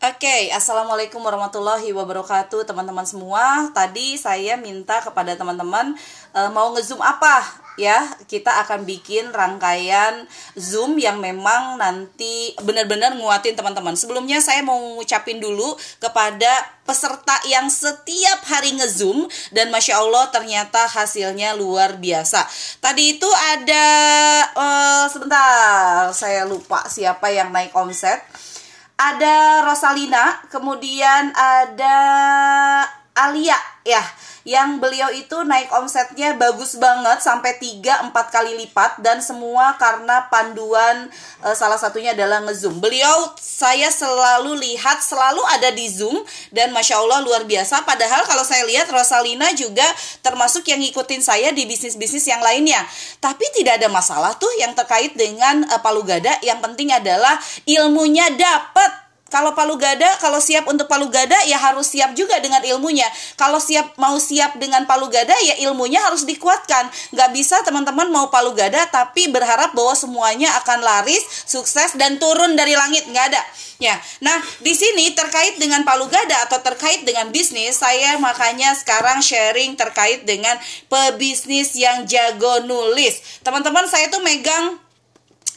Oke, assalamualaikum warahmatullahi wabarakatuh, teman-teman semua. Tadi saya minta kepada teman-teman e, mau ngezoom apa ya? Kita akan bikin rangkaian zoom yang memang nanti benar-benar nguatin teman-teman. Sebelumnya saya mau ngucapin dulu kepada peserta yang setiap hari ngezoom dan masya Allah ternyata hasilnya luar biasa. Tadi itu ada e, sebentar, saya lupa siapa yang naik omset ada Rosalina, kemudian ada Alia. Ya yang beliau itu naik omsetnya bagus banget sampai 3 4 kali lipat dan semua karena panduan e, salah satunya adalah ngezoom. Beliau saya selalu lihat selalu ada di Zoom dan Masya Allah luar biasa padahal kalau saya lihat Rosalina juga termasuk yang ngikutin saya di bisnis-bisnis yang lainnya. Tapi tidak ada masalah tuh yang terkait dengan e, palu gada, yang penting adalah ilmunya dapat kalau palu gada, kalau siap untuk palu gada ya harus siap juga dengan ilmunya. Kalau siap mau siap dengan palu gada ya ilmunya harus dikuatkan. Gak bisa teman-teman mau palu gada tapi berharap bahwa semuanya akan laris, sukses dan turun dari langit. Nggak ada. Ya, nah di sini terkait dengan palu gada atau terkait dengan bisnis, saya makanya sekarang sharing terkait dengan pebisnis yang jago nulis. Teman-teman saya tuh megang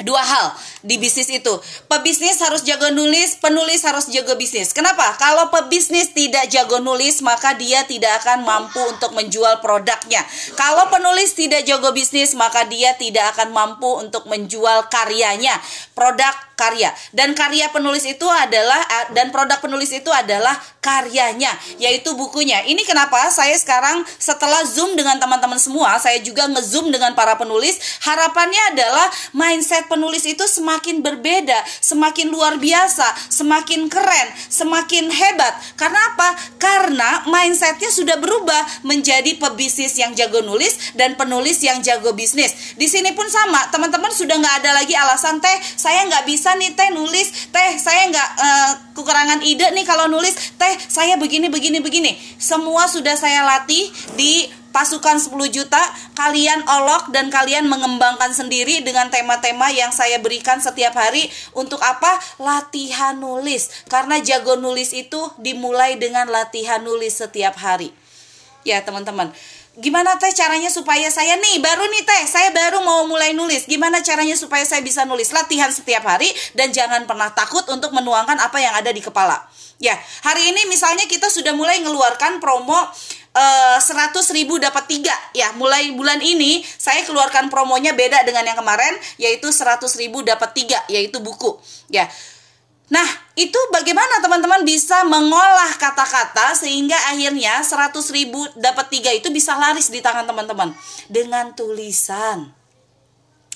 dua hal di bisnis itu. Pebisnis harus jago nulis, penulis harus jago bisnis. Kenapa? Kalau pebisnis tidak jago nulis, maka dia tidak akan mampu untuk menjual produknya. Kalau penulis tidak jago bisnis, maka dia tidak akan mampu untuk menjual karyanya. Produk karya. Dan karya penulis itu adalah dan produk penulis itu adalah karyanya yaitu bukunya. Ini kenapa saya sekarang setelah zoom dengan teman-teman semua saya juga ngezoom dengan para penulis harapannya adalah mindset penulis itu semakin berbeda semakin luar biasa semakin keren semakin hebat. Karena apa? Karena mindsetnya sudah berubah menjadi pebisnis yang jago nulis dan penulis yang jago bisnis. Di sini pun sama teman-teman sudah nggak ada lagi alasan teh saya nggak bisa nih teh nulis. Teh saya nggak uh, kekurangan ide nih kalau nulis. Teh saya begini begini begini. Semua sudah saya latih di pasukan 10 juta. Kalian olok dan kalian mengembangkan sendiri dengan tema-tema yang saya berikan setiap hari. Untuk apa? Latihan nulis. Karena jago nulis itu dimulai dengan latihan nulis setiap hari. Ya teman-teman gimana teh caranya supaya saya? Nih baru nih teh saya baru mau mulai nulis. Gimana caranya supaya saya bisa nulis? Latihan setiap hari dan jangan pernah takut untuk menuangkan apa yang ada di kepala. Ya hari ini misalnya kita sudah mulai ngeluarkan promo eh, seratus ribu dapat tiga. Ya mulai bulan ini saya keluarkan promonya beda dengan yang kemarin yaitu seratus ribu dapat tiga yaitu buku. Ya Nah, itu bagaimana teman-teman bisa mengolah kata-kata sehingga akhirnya 100 ribu dapat tiga itu bisa laris di tangan teman-teman dengan tulisan.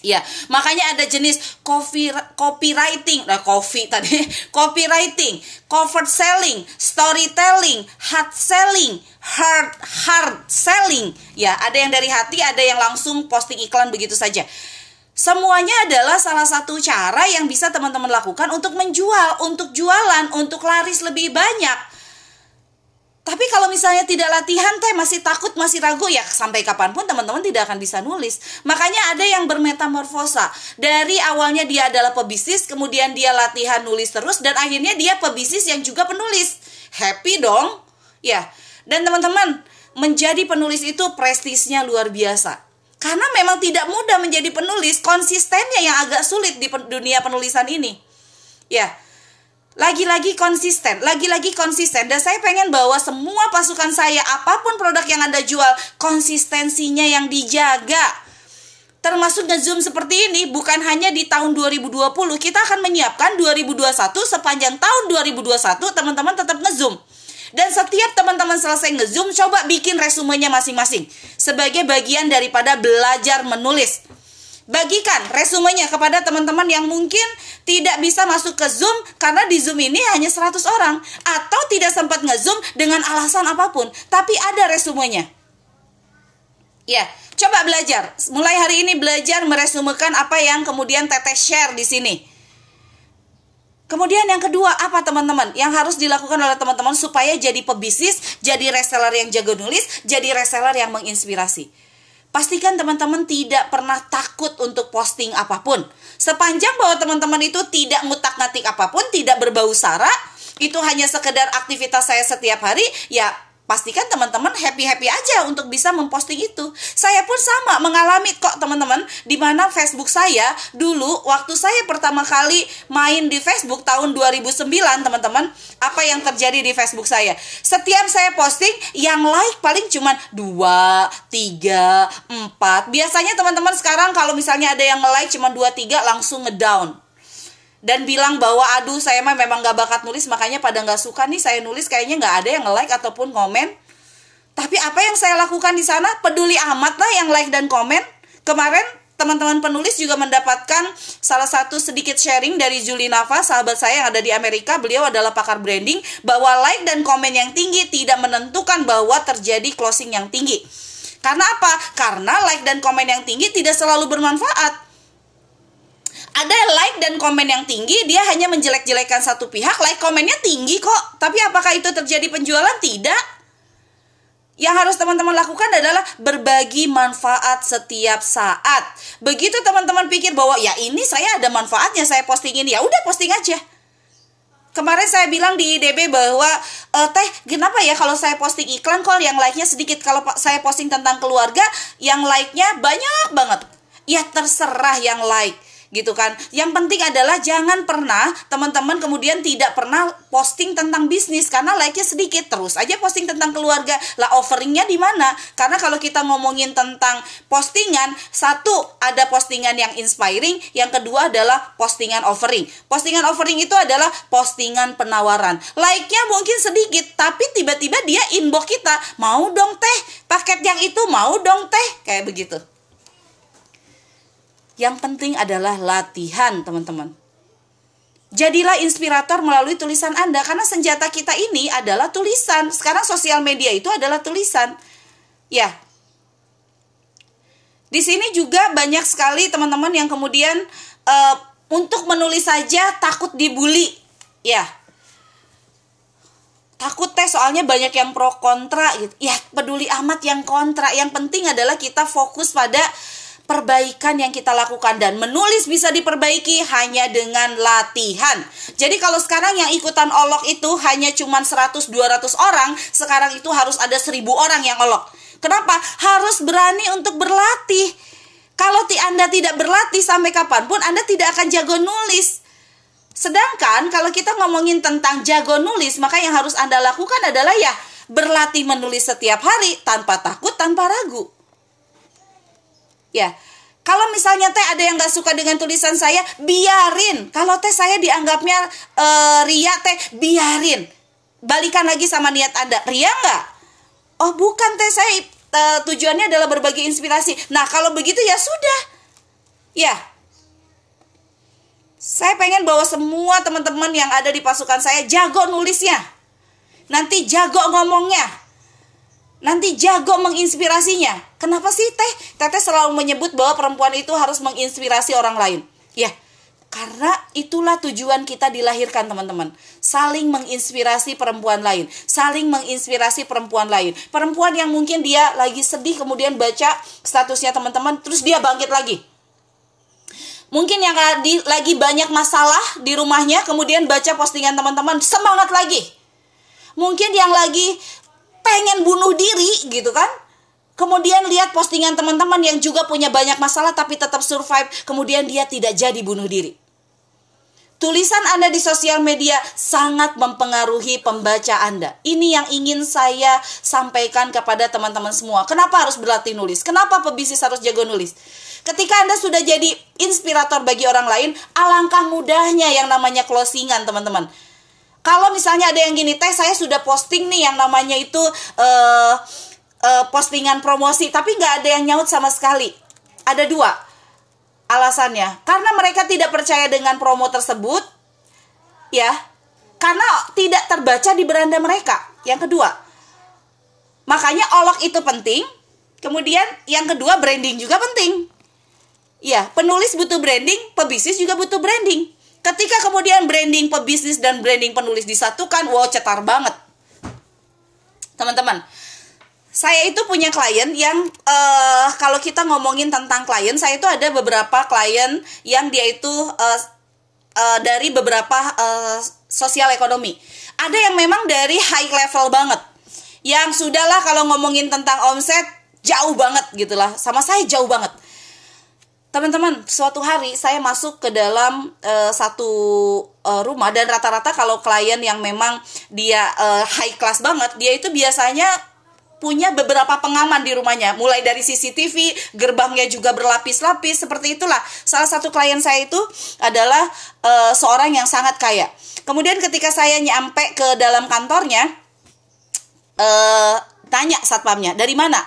Ya, makanya ada jenis copy, copywriting, nah coffee tadi, copywriting, cover selling, storytelling, hard selling, hard hard selling. Ya, ada yang dari hati, ada yang langsung posting iklan begitu saja. Semuanya adalah salah satu cara yang bisa teman-teman lakukan untuk menjual, untuk jualan, untuk laris lebih banyak. Tapi kalau misalnya tidak latihan teh masih takut, masih ragu ya sampai kapan pun teman-teman tidak akan bisa nulis. Makanya ada yang bermetamorfosa. Dari awalnya dia adalah pebisnis, kemudian dia latihan nulis terus dan akhirnya dia pebisnis yang juga penulis. Happy dong? Ya. Dan teman-teman, menjadi penulis itu prestisnya luar biasa karena memang tidak mudah menjadi penulis, konsistennya yang agak sulit di dunia penulisan ini. Ya, lagi-lagi konsisten, lagi-lagi konsisten. Dan saya pengen bawa semua pasukan saya, apa pun produk yang Anda jual, konsistensinya yang dijaga. Termasuk nge-zoom seperti ini, bukan hanya di tahun 2020, kita akan menyiapkan 2021 sepanjang tahun 2021, teman-teman tetap nge-zoom. Dan setiap teman-teman selesai nge-zoom, coba bikin resumenya masing-masing. Sebagai bagian daripada belajar menulis. Bagikan resumenya kepada teman-teman yang mungkin tidak bisa masuk ke Zoom karena di Zoom ini hanya 100 orang. Atau tidak sempat nge-zoom dengan alasan apa pun. Tapi ada resumenya. Ya, coba belajar. Mulai hari ini belajar meresumekan apa yang kemudian Teteh share di sini Kemudian yang kedua apa teman-teman yang harus dilakukan oleh teman-teman supaya jadi pebisnis, jadi reseller yang jago nulis, jadi reseller yang menginspirasi. Pastikan teman-teman tidak pernah takut untuk posting apa pun. Sepanjang bahwa teman-teman itu tidak ngutak-ngatik apa pun, tidak berbau sara, itu hanya sekedar aktivitas saya setiap hari, ya pastikan teman-teman happy-happy aja untuk bisa memposting itu. Saya pun sama mengalami kok teman-teman di mana Facebook saya dulu waktu saya pertama kali main di Facebook tahun 2009 teman-teman, apa yang terjadi di Facebook saya? Setiap saya posting yang like paling cuma 2, 3, 4. Biasanya teman-teman sekarang kalau misalnya ada yang like cuma 2 3 langsung ngedown dan bilang bahwa aduh saya mah memang gak bakat nulis makanya pada nggak suka nih saya nulis kayaknya nggak ada yang nge-like ataupun komen tapi apa yang saya lakukan di sana peduli amat lah yang like dan komen kemarin teman-teman penulis juga mendapatkan salah satu sedikit sharing dari Julie Nava, sahabat saya yang ada di Amerika. Beliau adalah pakar branding bahwa like dan komen yang tinggi tidak menentukan bahwa terjadi closing yang tinggi. Karena apa? Karena like dan komen yang tinggi tidak selalu bermanfaat ada like dan komen yang tinggi dia hanya menjelek-jelekan satu pihak like komennya tinggi kok tapi apakah itu terjadi penjualan tidak yang harus teman-teman lakukan adalah berbagi manfaat setiap saat. Begitu teman-teman pikir bahwa ya ini saya ada manfaatnya saya postingin ya udah posting aja. Kemarin saya bilang di IDB bahwa e, teh kenapa ya kalau saya posting iklan kok yang like-nya sedikit kalau saya posting tentang keluarga yang like-nya banyak banget. Ya terserah yang like gitu kan. Yang penting adalah jangan pernah teman-teman kemudian tidak pernah posting tentang bisnis karena like-nya sedikit terus aja posting tentang keluarga. Lah offeringnya di mana? Karena kalau kita ngomongin tentang postingan, satu ada postingan yang inspiring, yang kedua adalah postingan offering. Postingan offering itu adalah postingan penawaran. Like-nya mungkin sedikit, tapi tiba-tiba dia inbox kita, mau dong teh, paket yang itu mau dong teh, kayak begitu. Yang penting adalah latihan, teman-teman. Jadilah inspirator melalui tulisan Anda karena senjata kita ini adalah tulisan. Sekarang sosial media itu adalah tulisan. Ya. Di sini juga banyak sekali teman-teman yang kemudian uh, untuk menulis saja takut dibully. Ya. Takut teh soalnya banyak yang pro kontra gitu. Ya, peduli amat yang kontra. Yang penting adalah kita fokus pada perbaikan yang kita lakukan dan menulis bisa diperbaiki hanya dengan latihan. Jadi kalau sekarang yang ikutan olok itu hanya cuma 100 200 orang, sekarang itu harus ada 1000 orang yang olok. Kenapa? Harus berani untuk berlatih. Kalau Anda tidak berlatih sampai kapan pun Anda tidak akan jago nulis. Sedangkan kalau kita ngomongin tentang jago nulis, maka yang harus Anda lakukan adalah ya berlatih menulis setiap hari tanpa takut, tanpa ragu. Ya, kalau misalnya teh ada yang gak suka dengan tulisan saya, biarin. Kalau teh saya dianggapnya uh, ria teh, biarin. Balikan lagi sama niat Anda. Ria nggak? Oh bukan teh saya uh, tujuannya adalah berbagi inspirasi. Nah kalau begitu ya sudah. Ya. Saya pengen bawa semua teman-teman yang ada di pasukan saya jago nulisnya. Nanti jago ngomongnya nanti jago menginspirasinya. Kenapa sih Teh? Teteh selalu menyebut bahwa perempuan itu harus menginspirasi orang lain. Ya, karena itulah tujuan kita dilahirkan teman-teman. Saling menginspirasi perempuan lain. Saling menginspirasi perempuan lain. Perempuan yang mungkin dia lagi sedih kemudian baca statusnya teman-teman. Terus dia bangkit lagi. Mungkin yang lagi banyak masalah di rumahnya kemudian baca postingan teman-teman. Semangat lagi. Mungkin yang lagi pengen bunuh diri gitu kan Kemudian lihat postingan teman-teman yang juga punya banyak masalah tapi tetap survive, kemudian dia tidak jadi bunuh diri. Tulisan Anda di sosial media sangat mempengaruhi pembaca Anda. Ini yang ingin saya sampaikan kepada teman-teman semua. Kenapa harus berlatih nulis? Kenapa pebisnis harus jago nulis? Ketika Anda sudah jadi inspirator bagi orang lain, alangkah mudahnya yang namanya closingan, teman-teman kalau misalnya ada yang gini teh saya sudah posting nih yang namanya itu uh, uh, postingan promosi tapi nggak ada yang nyaut sama sekali. Ada dua alasannya. Karena mereka tidak percaya dengan promo tersebut ya karena tidak terbaca di beranda mereka. Yang kedua makanya olok itu penting. Kemudian yang kedua branding juga penting. Ya penulis butuh branding pebisnis juga butuh branding Ketika kemudian branding pebisnis dan branding penulis disatukan, wow cetar banget. Teman-teman, saya itu punya klien yang uh, kalau kita ngomongin tentang klien, saya itu ada beberapa klien yang dia itu uh, uh, dari beberapa uh, sosial ekonomi. Ada yang memang dari high level banget. Yang sudahlah kalau ngomongin tentang omset jauh banget gitulah. Sama saya jauh banget. Teman-teman, suatu hari saya masuk ke dalam uh, satu uh, rumah dan rata-rata kalau klien yang memang dia uh, high class banget, dia itu biasanya punya beberapa pengaman di rumahnya, mulai dari CCTV, gerbangnya juga berlapis-lapis, seperti itulah. Salah satu klien saya itu adalah uh, seorang yang sangat kaya. Kemudian ketika saya nyampe ke dalam kantornya, uh, tanya satpamnya, dari mana?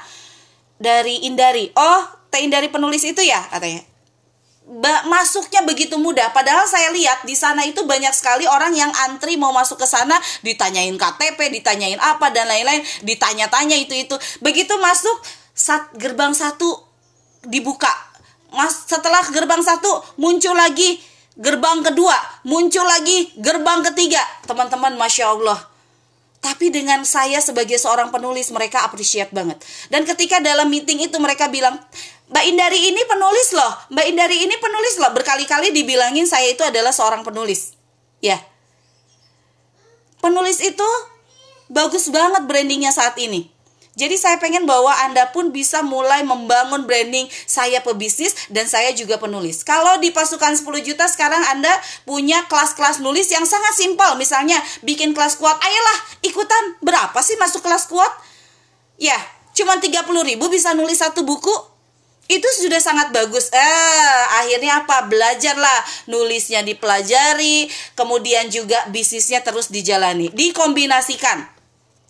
Dari Indari. Oh, Teh Indari penulis itu ya, katanya masuknya begitu mudah. Padahal saya lihat di sana itu banyak sekali orang yang antri mau masuk ke sana, ditanyain KTP, ditanyain apa dan lain-lain, ditanya-tanya itu itu. Begitu masuk, saat gerbang satu dibuka. Mas setelah gerbang satu muncul lagi gerbang kedua, muncul lagi gerbang ketiga. Teman-teman, masya Allah. Tapi dengan saya sebagai seorang penulis mereka appreciate banget. Dan ketika dalam meeting itu mereka bilang, Mbak Indari ini penulis loh, Mbak Indari ini penulis loh. Berkali-kali dibilangin saya itu adalah seorang penulis. Ya. Penulis itu bagus banget brandingnya saat ini. Jadi saya pengen bahwa Anda pun bisa mulai membangun branding saya pebisnis dan saya juga penulis. Kalau di pasukan 10 juta sekarang Anda punya kelas-kelas nulis yang sangat simpel. Misalnya bikin kelas kuat, ayolah ikutan. Berapa sih masuk kelas kuat? Ya, cuma 30 ribu bisa nulis satu buku itu sudah sangat bagus. Eh, akhirnya apa? Belajarlah nulisnya dipelajari, kemudian juga bisnisnya terus dijalani, dikombinasikan.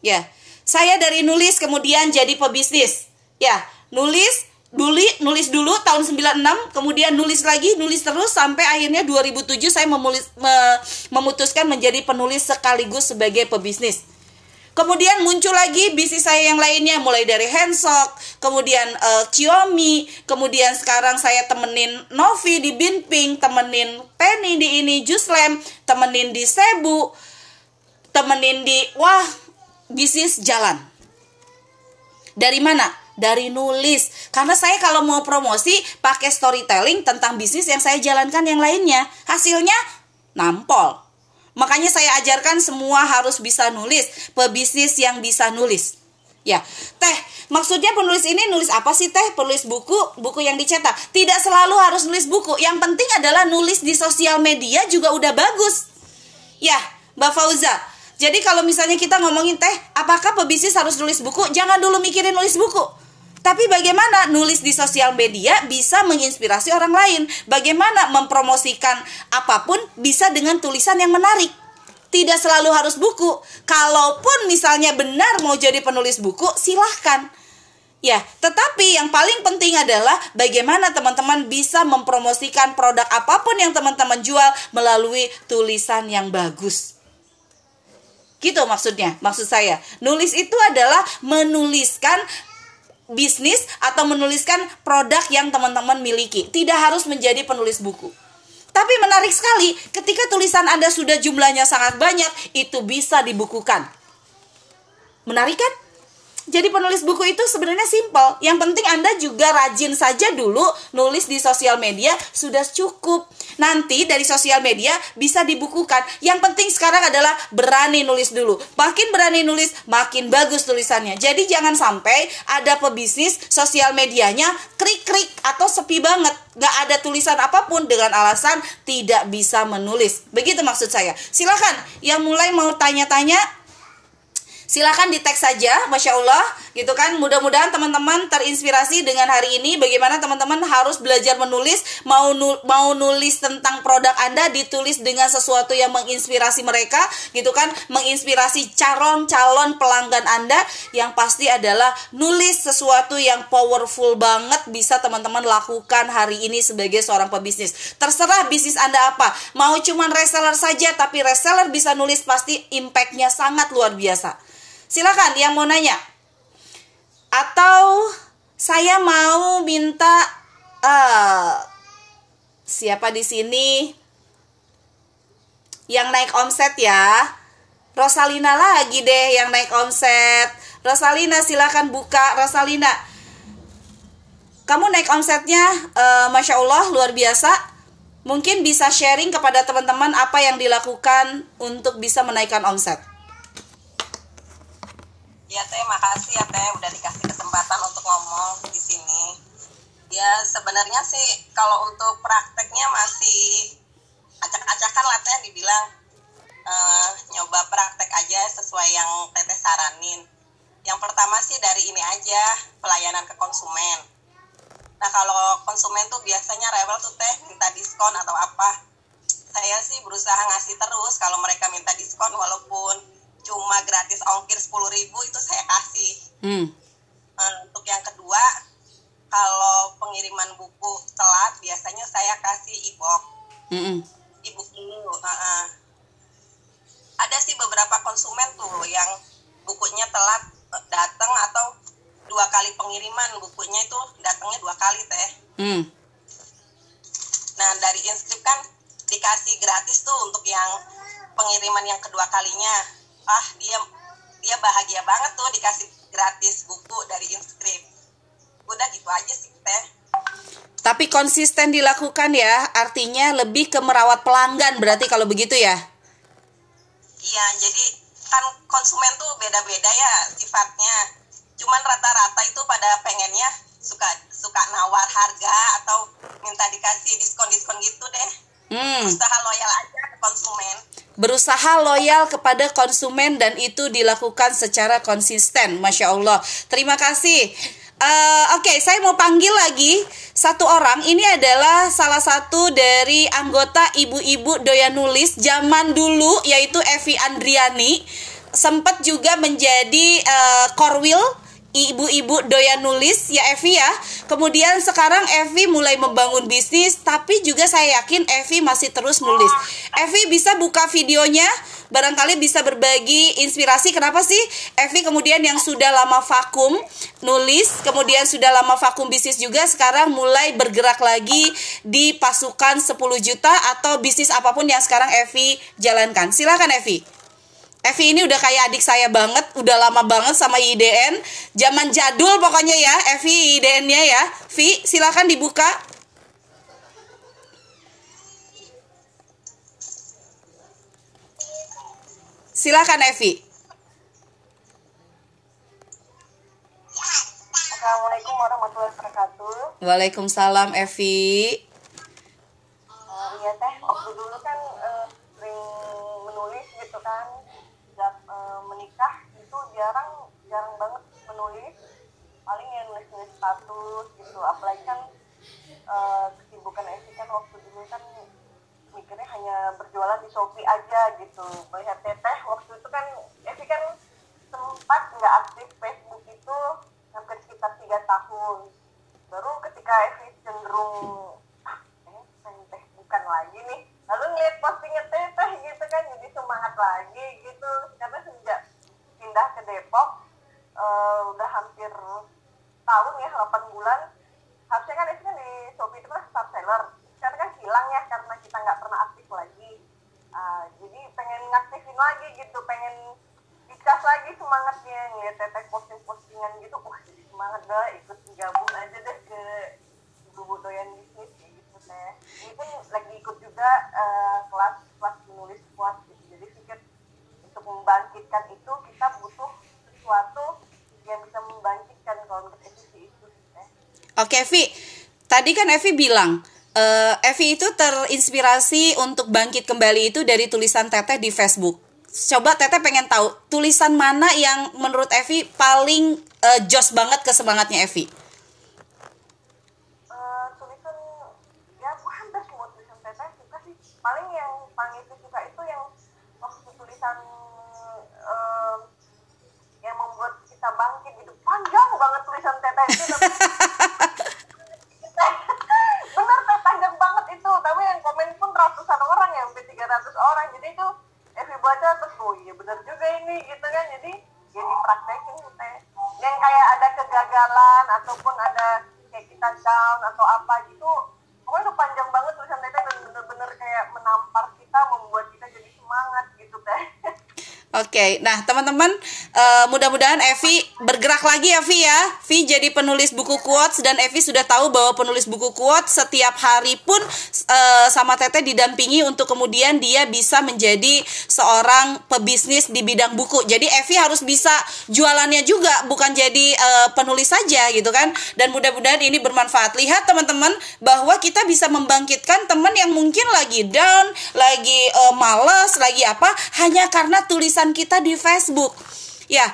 Ya. Saya dari nulis kemudian jadi pebisnis. Ya, nulis Duli, nulis dulu tahun 96, kemudian nulis lagi, nulis terus sampai akhirnya 2007 saya memulis, me, memutuskan menjadi penulis sekaligus sebagai pebisnis. Kemudian muncul lagi bisnis saya yang lainnya mulai dari Handsok, kemudian uh, Xiaomi, kemudian sekarang saya temenin Novi di Binping, temenin Penny di ini Juslam, temenin di Sebu, temenin di wah bisnis jalan. Dari mana? Dari nulis. Karena saya kalau mau promosi pakai storytelling tentang bisnis yang saya jalankan yang lainnya, hasilnya nampol Makanya saya ajarkan semua harus bisa nulis, pebisnis yang bisa nulis. Ya, teh, maksudnya penulis ini nulis apa sih teh? Penulis buku, buku yang dicetak. Tidak selalu harus nulis buku. Yang penting adalah nulis di sosial media juga udah bagus. Ya, Mbak Fauza. Jadi kalau misalnya kita ngomongin teh, apakah pebisnis harus nulis buku? Jangan dulu mikirin nulis buku tapi bagaimana nulis di sosial media bisa menginspirasi orang lain? Bagaimana mempromosikan apa pun bisa dengan tulisan yang menarik? Tidak selalu harus buku. Kalaupun misalnya benar mau jadi penulis buku, silahkan. Ya, tetapi yang paling penting adalah bagaimana teman-teman bisa mempromosikan produk apa pun yang teman-teman jual melalui tulisan yang bagus. Gitu maksudnya, maksud saya. Nulis itu adalah menuliskan bisnis atau menuliskan produk yang teman-teman miliki. Tidak harus menjadi penulis buku. Tapi menarik sekali, ketika tulisan Anda sudah jumlahnya sangat banyak, itu bisa dibukukan. Menarik kan? Jadi penulis buku itu sebenarnya simpel. Yang penting Anda juga rajin saja dulu nulis di sosial media sudah cukup. Nanti dari sosial media bisa dibukukan. Yang penting sekarang adalah berani nulis dulu. Makin berani nulis, makin bagus tulisannya. Jadi jangan sampai ada pebisnis sosial medianya krik-krik atau sepi banget. Gak ada tulisan apa pun dengan alasan tidak bisa menulis. Begitu maksud saya. Silakan yang mulai mau tanya-tanya silahkan di tag saja Masya Allah gitu kan. Mudah-mudahan teman-teman terinspirasi dengan hari ini. Bagaimana teman-teman harus belajar menulis mau nu mau nulis tentang produk Anda ditulis dengan sesuatu yang menginspirasi mereka gitu kan. Menginspirasi calon-calon pelanggan Anda. Yang pasti adalah nulis sesuatu yang powerful banget bisa teman-teman lakukan hari ini sebagai seorang pebisnis. Terserah bisnis Anda apa. Mau cuman reseller saja tapi reseller bisa nulis pasti impactnya sangat luar biasa Silakan yang mau nanya. Atau saya mau minta uh, siapa di sini yang naik omset ya? Rosalina lagi deh yang naik omset. Rosalina silakan buka Rosalina. Kamu naik omsetnya uh, Masya Allah luar biasa mungkin bisa sharing kepada teman-teman apa yang dilakukan untuk bisa menaikkan omset. Ya teh, makasih ya teh udah dikasih kesempatan untuk ngomong di sini. Ya sebenarnya sih kalau untuk prakteknya masih acak-acakan lah teh dibilang uh, nyoba praktek aja sesuai yang teteh saranin. Yang pertama sih dari ini aja pelayanan ke konsumen Nah kalau konsumen tuh biasanya rewel tuh teh minta diskon atau apa. Saya sih berusaha ngasih terus kalau mereka minta diskon walaupun cuma gratis ongkir sepuluh ribu itu saya kasih. Hmm. Nah, untuk yang kedua, kalau pengiriman buku telat biasanya saya kasih e-book. Mm -mm. E-book dulu. Uh -uh. Ada sih beberapa konsumen tuh yang bukunya telat eh, datang atau dua kali pengiriman bukunya itu datangnya dua kali teh hmm. nah dari inskrip kan dikasih gratis tuh untuk yang pengiriman yang kedua kalinya ah dia dia bahagia banget tuh dikasih gratis buku dari inskrip udah gitu aja sih teh. Tapi konsisten dilakukan ya artinya lebih ke merawat pelanggan berarti kalau begitu ya? Iya jadi kan konsumen tuh beda-beda ya sifatnya. Cuman rata-rata itu pada pengennya suka suka nawar harga atau minta dikasih diskon-diskon gitu deh hmm. berusaha loyal aja ke konsumen berusaha loyal kepada konsumen dan itu dilakukan secara konsisten masya allah terima kasih Uh, Oke, okay, saya mau panggil lagi satu orang. Ini adalah salah satu dari anggota ibu-ibu doyan nulis zaman dulu, yaitu Evi Andriani. Sempat juga menjadi uh, korwil ibu-ibu doyan nulis ya Evi ya. Kemudian sekarang Evi mulai membangun bisnis tapi juga saya yakin Evi masih terus nulis. Evi bisa buka videonya barangkali bisa berbagi inspirasi kenapa sih Evi kemudian yang sudah lama vakum nulis kemudian sudah lama vakum bisnis juga sekarang mulai bergerak lagi di pasukan 10 juta atau bisnis apa pun yang sekarang Evi jalankan. Silakan Evi. Evi ini udah kayak adik saya banget, udah lama banget sama IDN. Zaman jadul pokoknya ya, Evi IDN-nya ya. Vi, silakan dibuka. Silakan Evi. Assalamualaikum warahmatullahi wabarakatuh. Waalaikumsalam Evi. Uh, iya teh, waktu dulu kan uh, sering menulis gitu kan sejak e, menikah itu jarang jarang banget menulis. Paling yang nulis nulis status gitu. Apalagi kan e, kesibukan Esi kan waktu dulu kan mikirnya hanya berjualan di Shopee aja gitu. Melihat teteh waktu itu kan Esi kan sempat nggak aktif Facebook itu hampir sekitar tiga tahun. Baru ketika Esi cenderung ah teh bukan lagi nih. Lalu ngeliat postingnya teteh gitu kan jadi semangat lagi gitu karena sejak pindah ke Depok uh, udah hampir tahun ya 8 bulan. Harusnya kan itu kan di Shopee itu kan start seller. Sekarang kan hilang ya karena kita nggak pernah aktif lagi. Uh, jadi pengen ngaktifin lagi gitu pengen dikasih lagi semangatnya ngeliat teteh posting-postingan gitu. Wah semangat dah ikut gabung aja deh ke ibu doyan bisnis teh ini pun lagi ikut juga uh, kelas kelas menulis kuat gitu jadi pikir untuk membangkitkan itu kita butuh sesuatu yang bisa membangkitkan kalau menurut Evi itu teh oke Evi. Tadi kan Evi bilang uh, Evi itu terinspirasi untuk bangkit kembali itu dari tulisan Teteh di Facebook. Coba Teteh pengen tahu tulisan mana yang menurut Evi paling uh, jos banget ke semangatnya Evi? Bisa bangkit gitu panjang banget tulisan teteh itu bener teh panjang banget itu tapi yang komen pun ratusan orang ya sampai 300 orang jadi itu Evi baca terus oh iya bener juga ini gitu kan jadi jadi praktekin teh yang kayak ada kegagalan ataupun ada kayak kita down atau apa gitu pokoknya udah panjang banget tulisan teteh dan bener-bener kayak menampar kita membuat kita jadi semangat gitu Oke, nah teman-teman uh, mudah-mudahan Evi bergerak lagi ya Vi ya. Vi jadi penulis buku quotes dan Evi sudah tahu bahwa penulis buku quotes setiap hari pun uh, sama Teteh didampingi untuk kemudian dia bisa menjadi seorang pebisnis di bidang buku. Jadi Evi harus bisa jualannya juga, bukan jadi uh, penulis saja gitu kan. Dan mudah-mudahan ini bermanfaat. Lihat teman-teman bahwa kita bisa membangkitkan teman yang mungkin lagi down, lagi uh, males, lagi apa hanya karena tulisan kita di Facebook. Ya,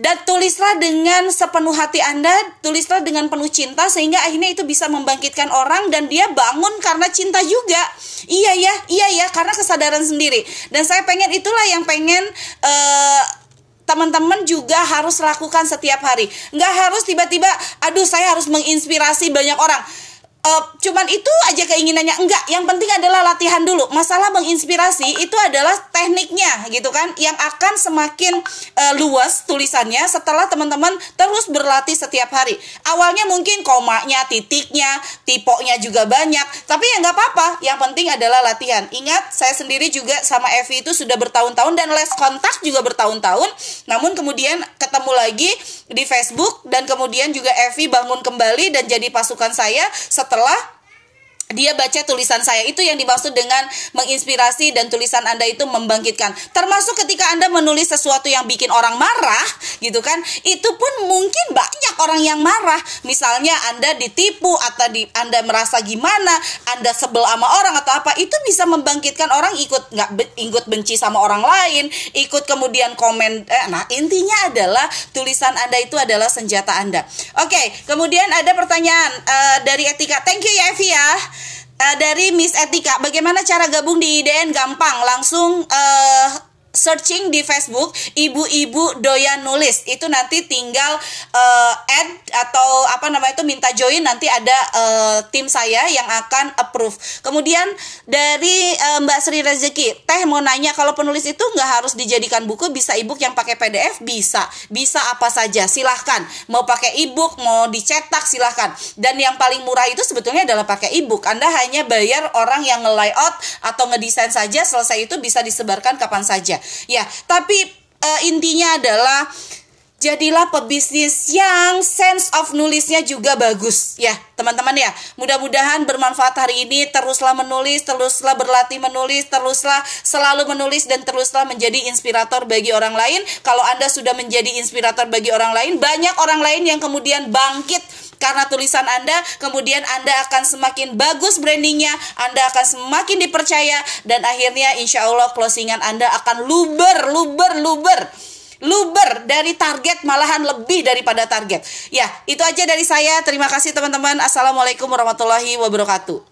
dan tulislah dengan sepenuh hati Anda, tulislah dengan penuh cinta sehingga akhirnya itu bisa membangkitkan orang dan dia bangun karena cinta juga. Iya ya, iya ya, karena kesadaran sendiri. Dan saya pengen itulah yang pengen uh, teman-teman juga harus lakukan setiap hari. Nggak harus tiba-tiba, aduh saya harus menginspirasi banyak orang uh, cuman itu aja keinginannya. Enggak yang penting adalah latihan dulu. Masalah menginspirasi itu adalah tekniknya gitu kan yang akan semakin uh, luas tulisannya setelah teman-teman terus berlatih setiap hari. Awalnya mungkin komanya titiknya tipoknya juga banyak tapi ya nggak apa-apa. Yang penting adalah latihan. Ingat saya sendiri juga sama Evi itu sudah bertahun-tahun dan les kontak juga bertahun-tahun. Namun kemudian ketemu lagi di Facebook dan kemudian juga Evi bangun kembali dan jadi pasukan saya setelah dia baca tulisan saya itu yang dimaksud dengan menginspirasi dan tulisan Anda itu membangkitkan. Termasuk ketika Anda menulis sesuatu yang bikin orang marah, gitu kan? Itu pun mungkin banyak orang yang marah. Misalnya Anda ditipu atau di, Anda merasa gimana, Anda sebel sama orang atau apa, itu bisa membangkitkan orang ikut nggak ikut benci sama orang lain, ikut kemudian komen. Eh, nah, intinya adalah tulisan Anda itu adalah senjata Anda. Oke, kemudian ada pertanyaan uh, dari Etika. Thank you ya Evi ya uh, dari Miss Etika, bagaimana cara gabung di IDN gampang, langsung uh, searching di Facebook ibu-ibu doyan nulis. Itu nanti tinggal uh, add atau apa namanya itu minta join nanti ada uh, tim saya yang akan approve. Kemudian dari uh, Mbak Sri Rezeki teh mau nanya kalau penulis itu nggak harus dijadikan buku bisa ebook yang pakai PDF bisa. Bisa apa saja silahkan. Mau pakai ebook mau dicetak silahkan. Dan yang paling murah itu sebetulnya adalah pakai ebook. Anda hanya bayar orang yang nge-layout atau ngedesain saja selesai itu bisa disebarkan kapan saja Ya, tapi uh, intinya adalah jadilah pebisnis yang sense of nulisnya juga bagus. Ya teman-teman ya mudah-mudahan bermanfaat hari ini. Teruslah menulis teruslah berlatih menulis teruslah selalu menulis dan teruslah menjadi inspirator bagi orang lain. Kalau anda sudah menjadi inspirator bagi orang lain banyak orang lain yang kemudian bangkit karena tulisan Anda, kemudian Anda akan semakin bagus brandingnya, Anda akan semakin dipercaya, dan akhirnya insya Allah closingan Anda akan luber, luber, luber luber dari target malahan lebih daripada target. Ya, itu aja dari saya. Terima kasih teman-teman. Assalamualaikum warahmatullahi wabarakatuh.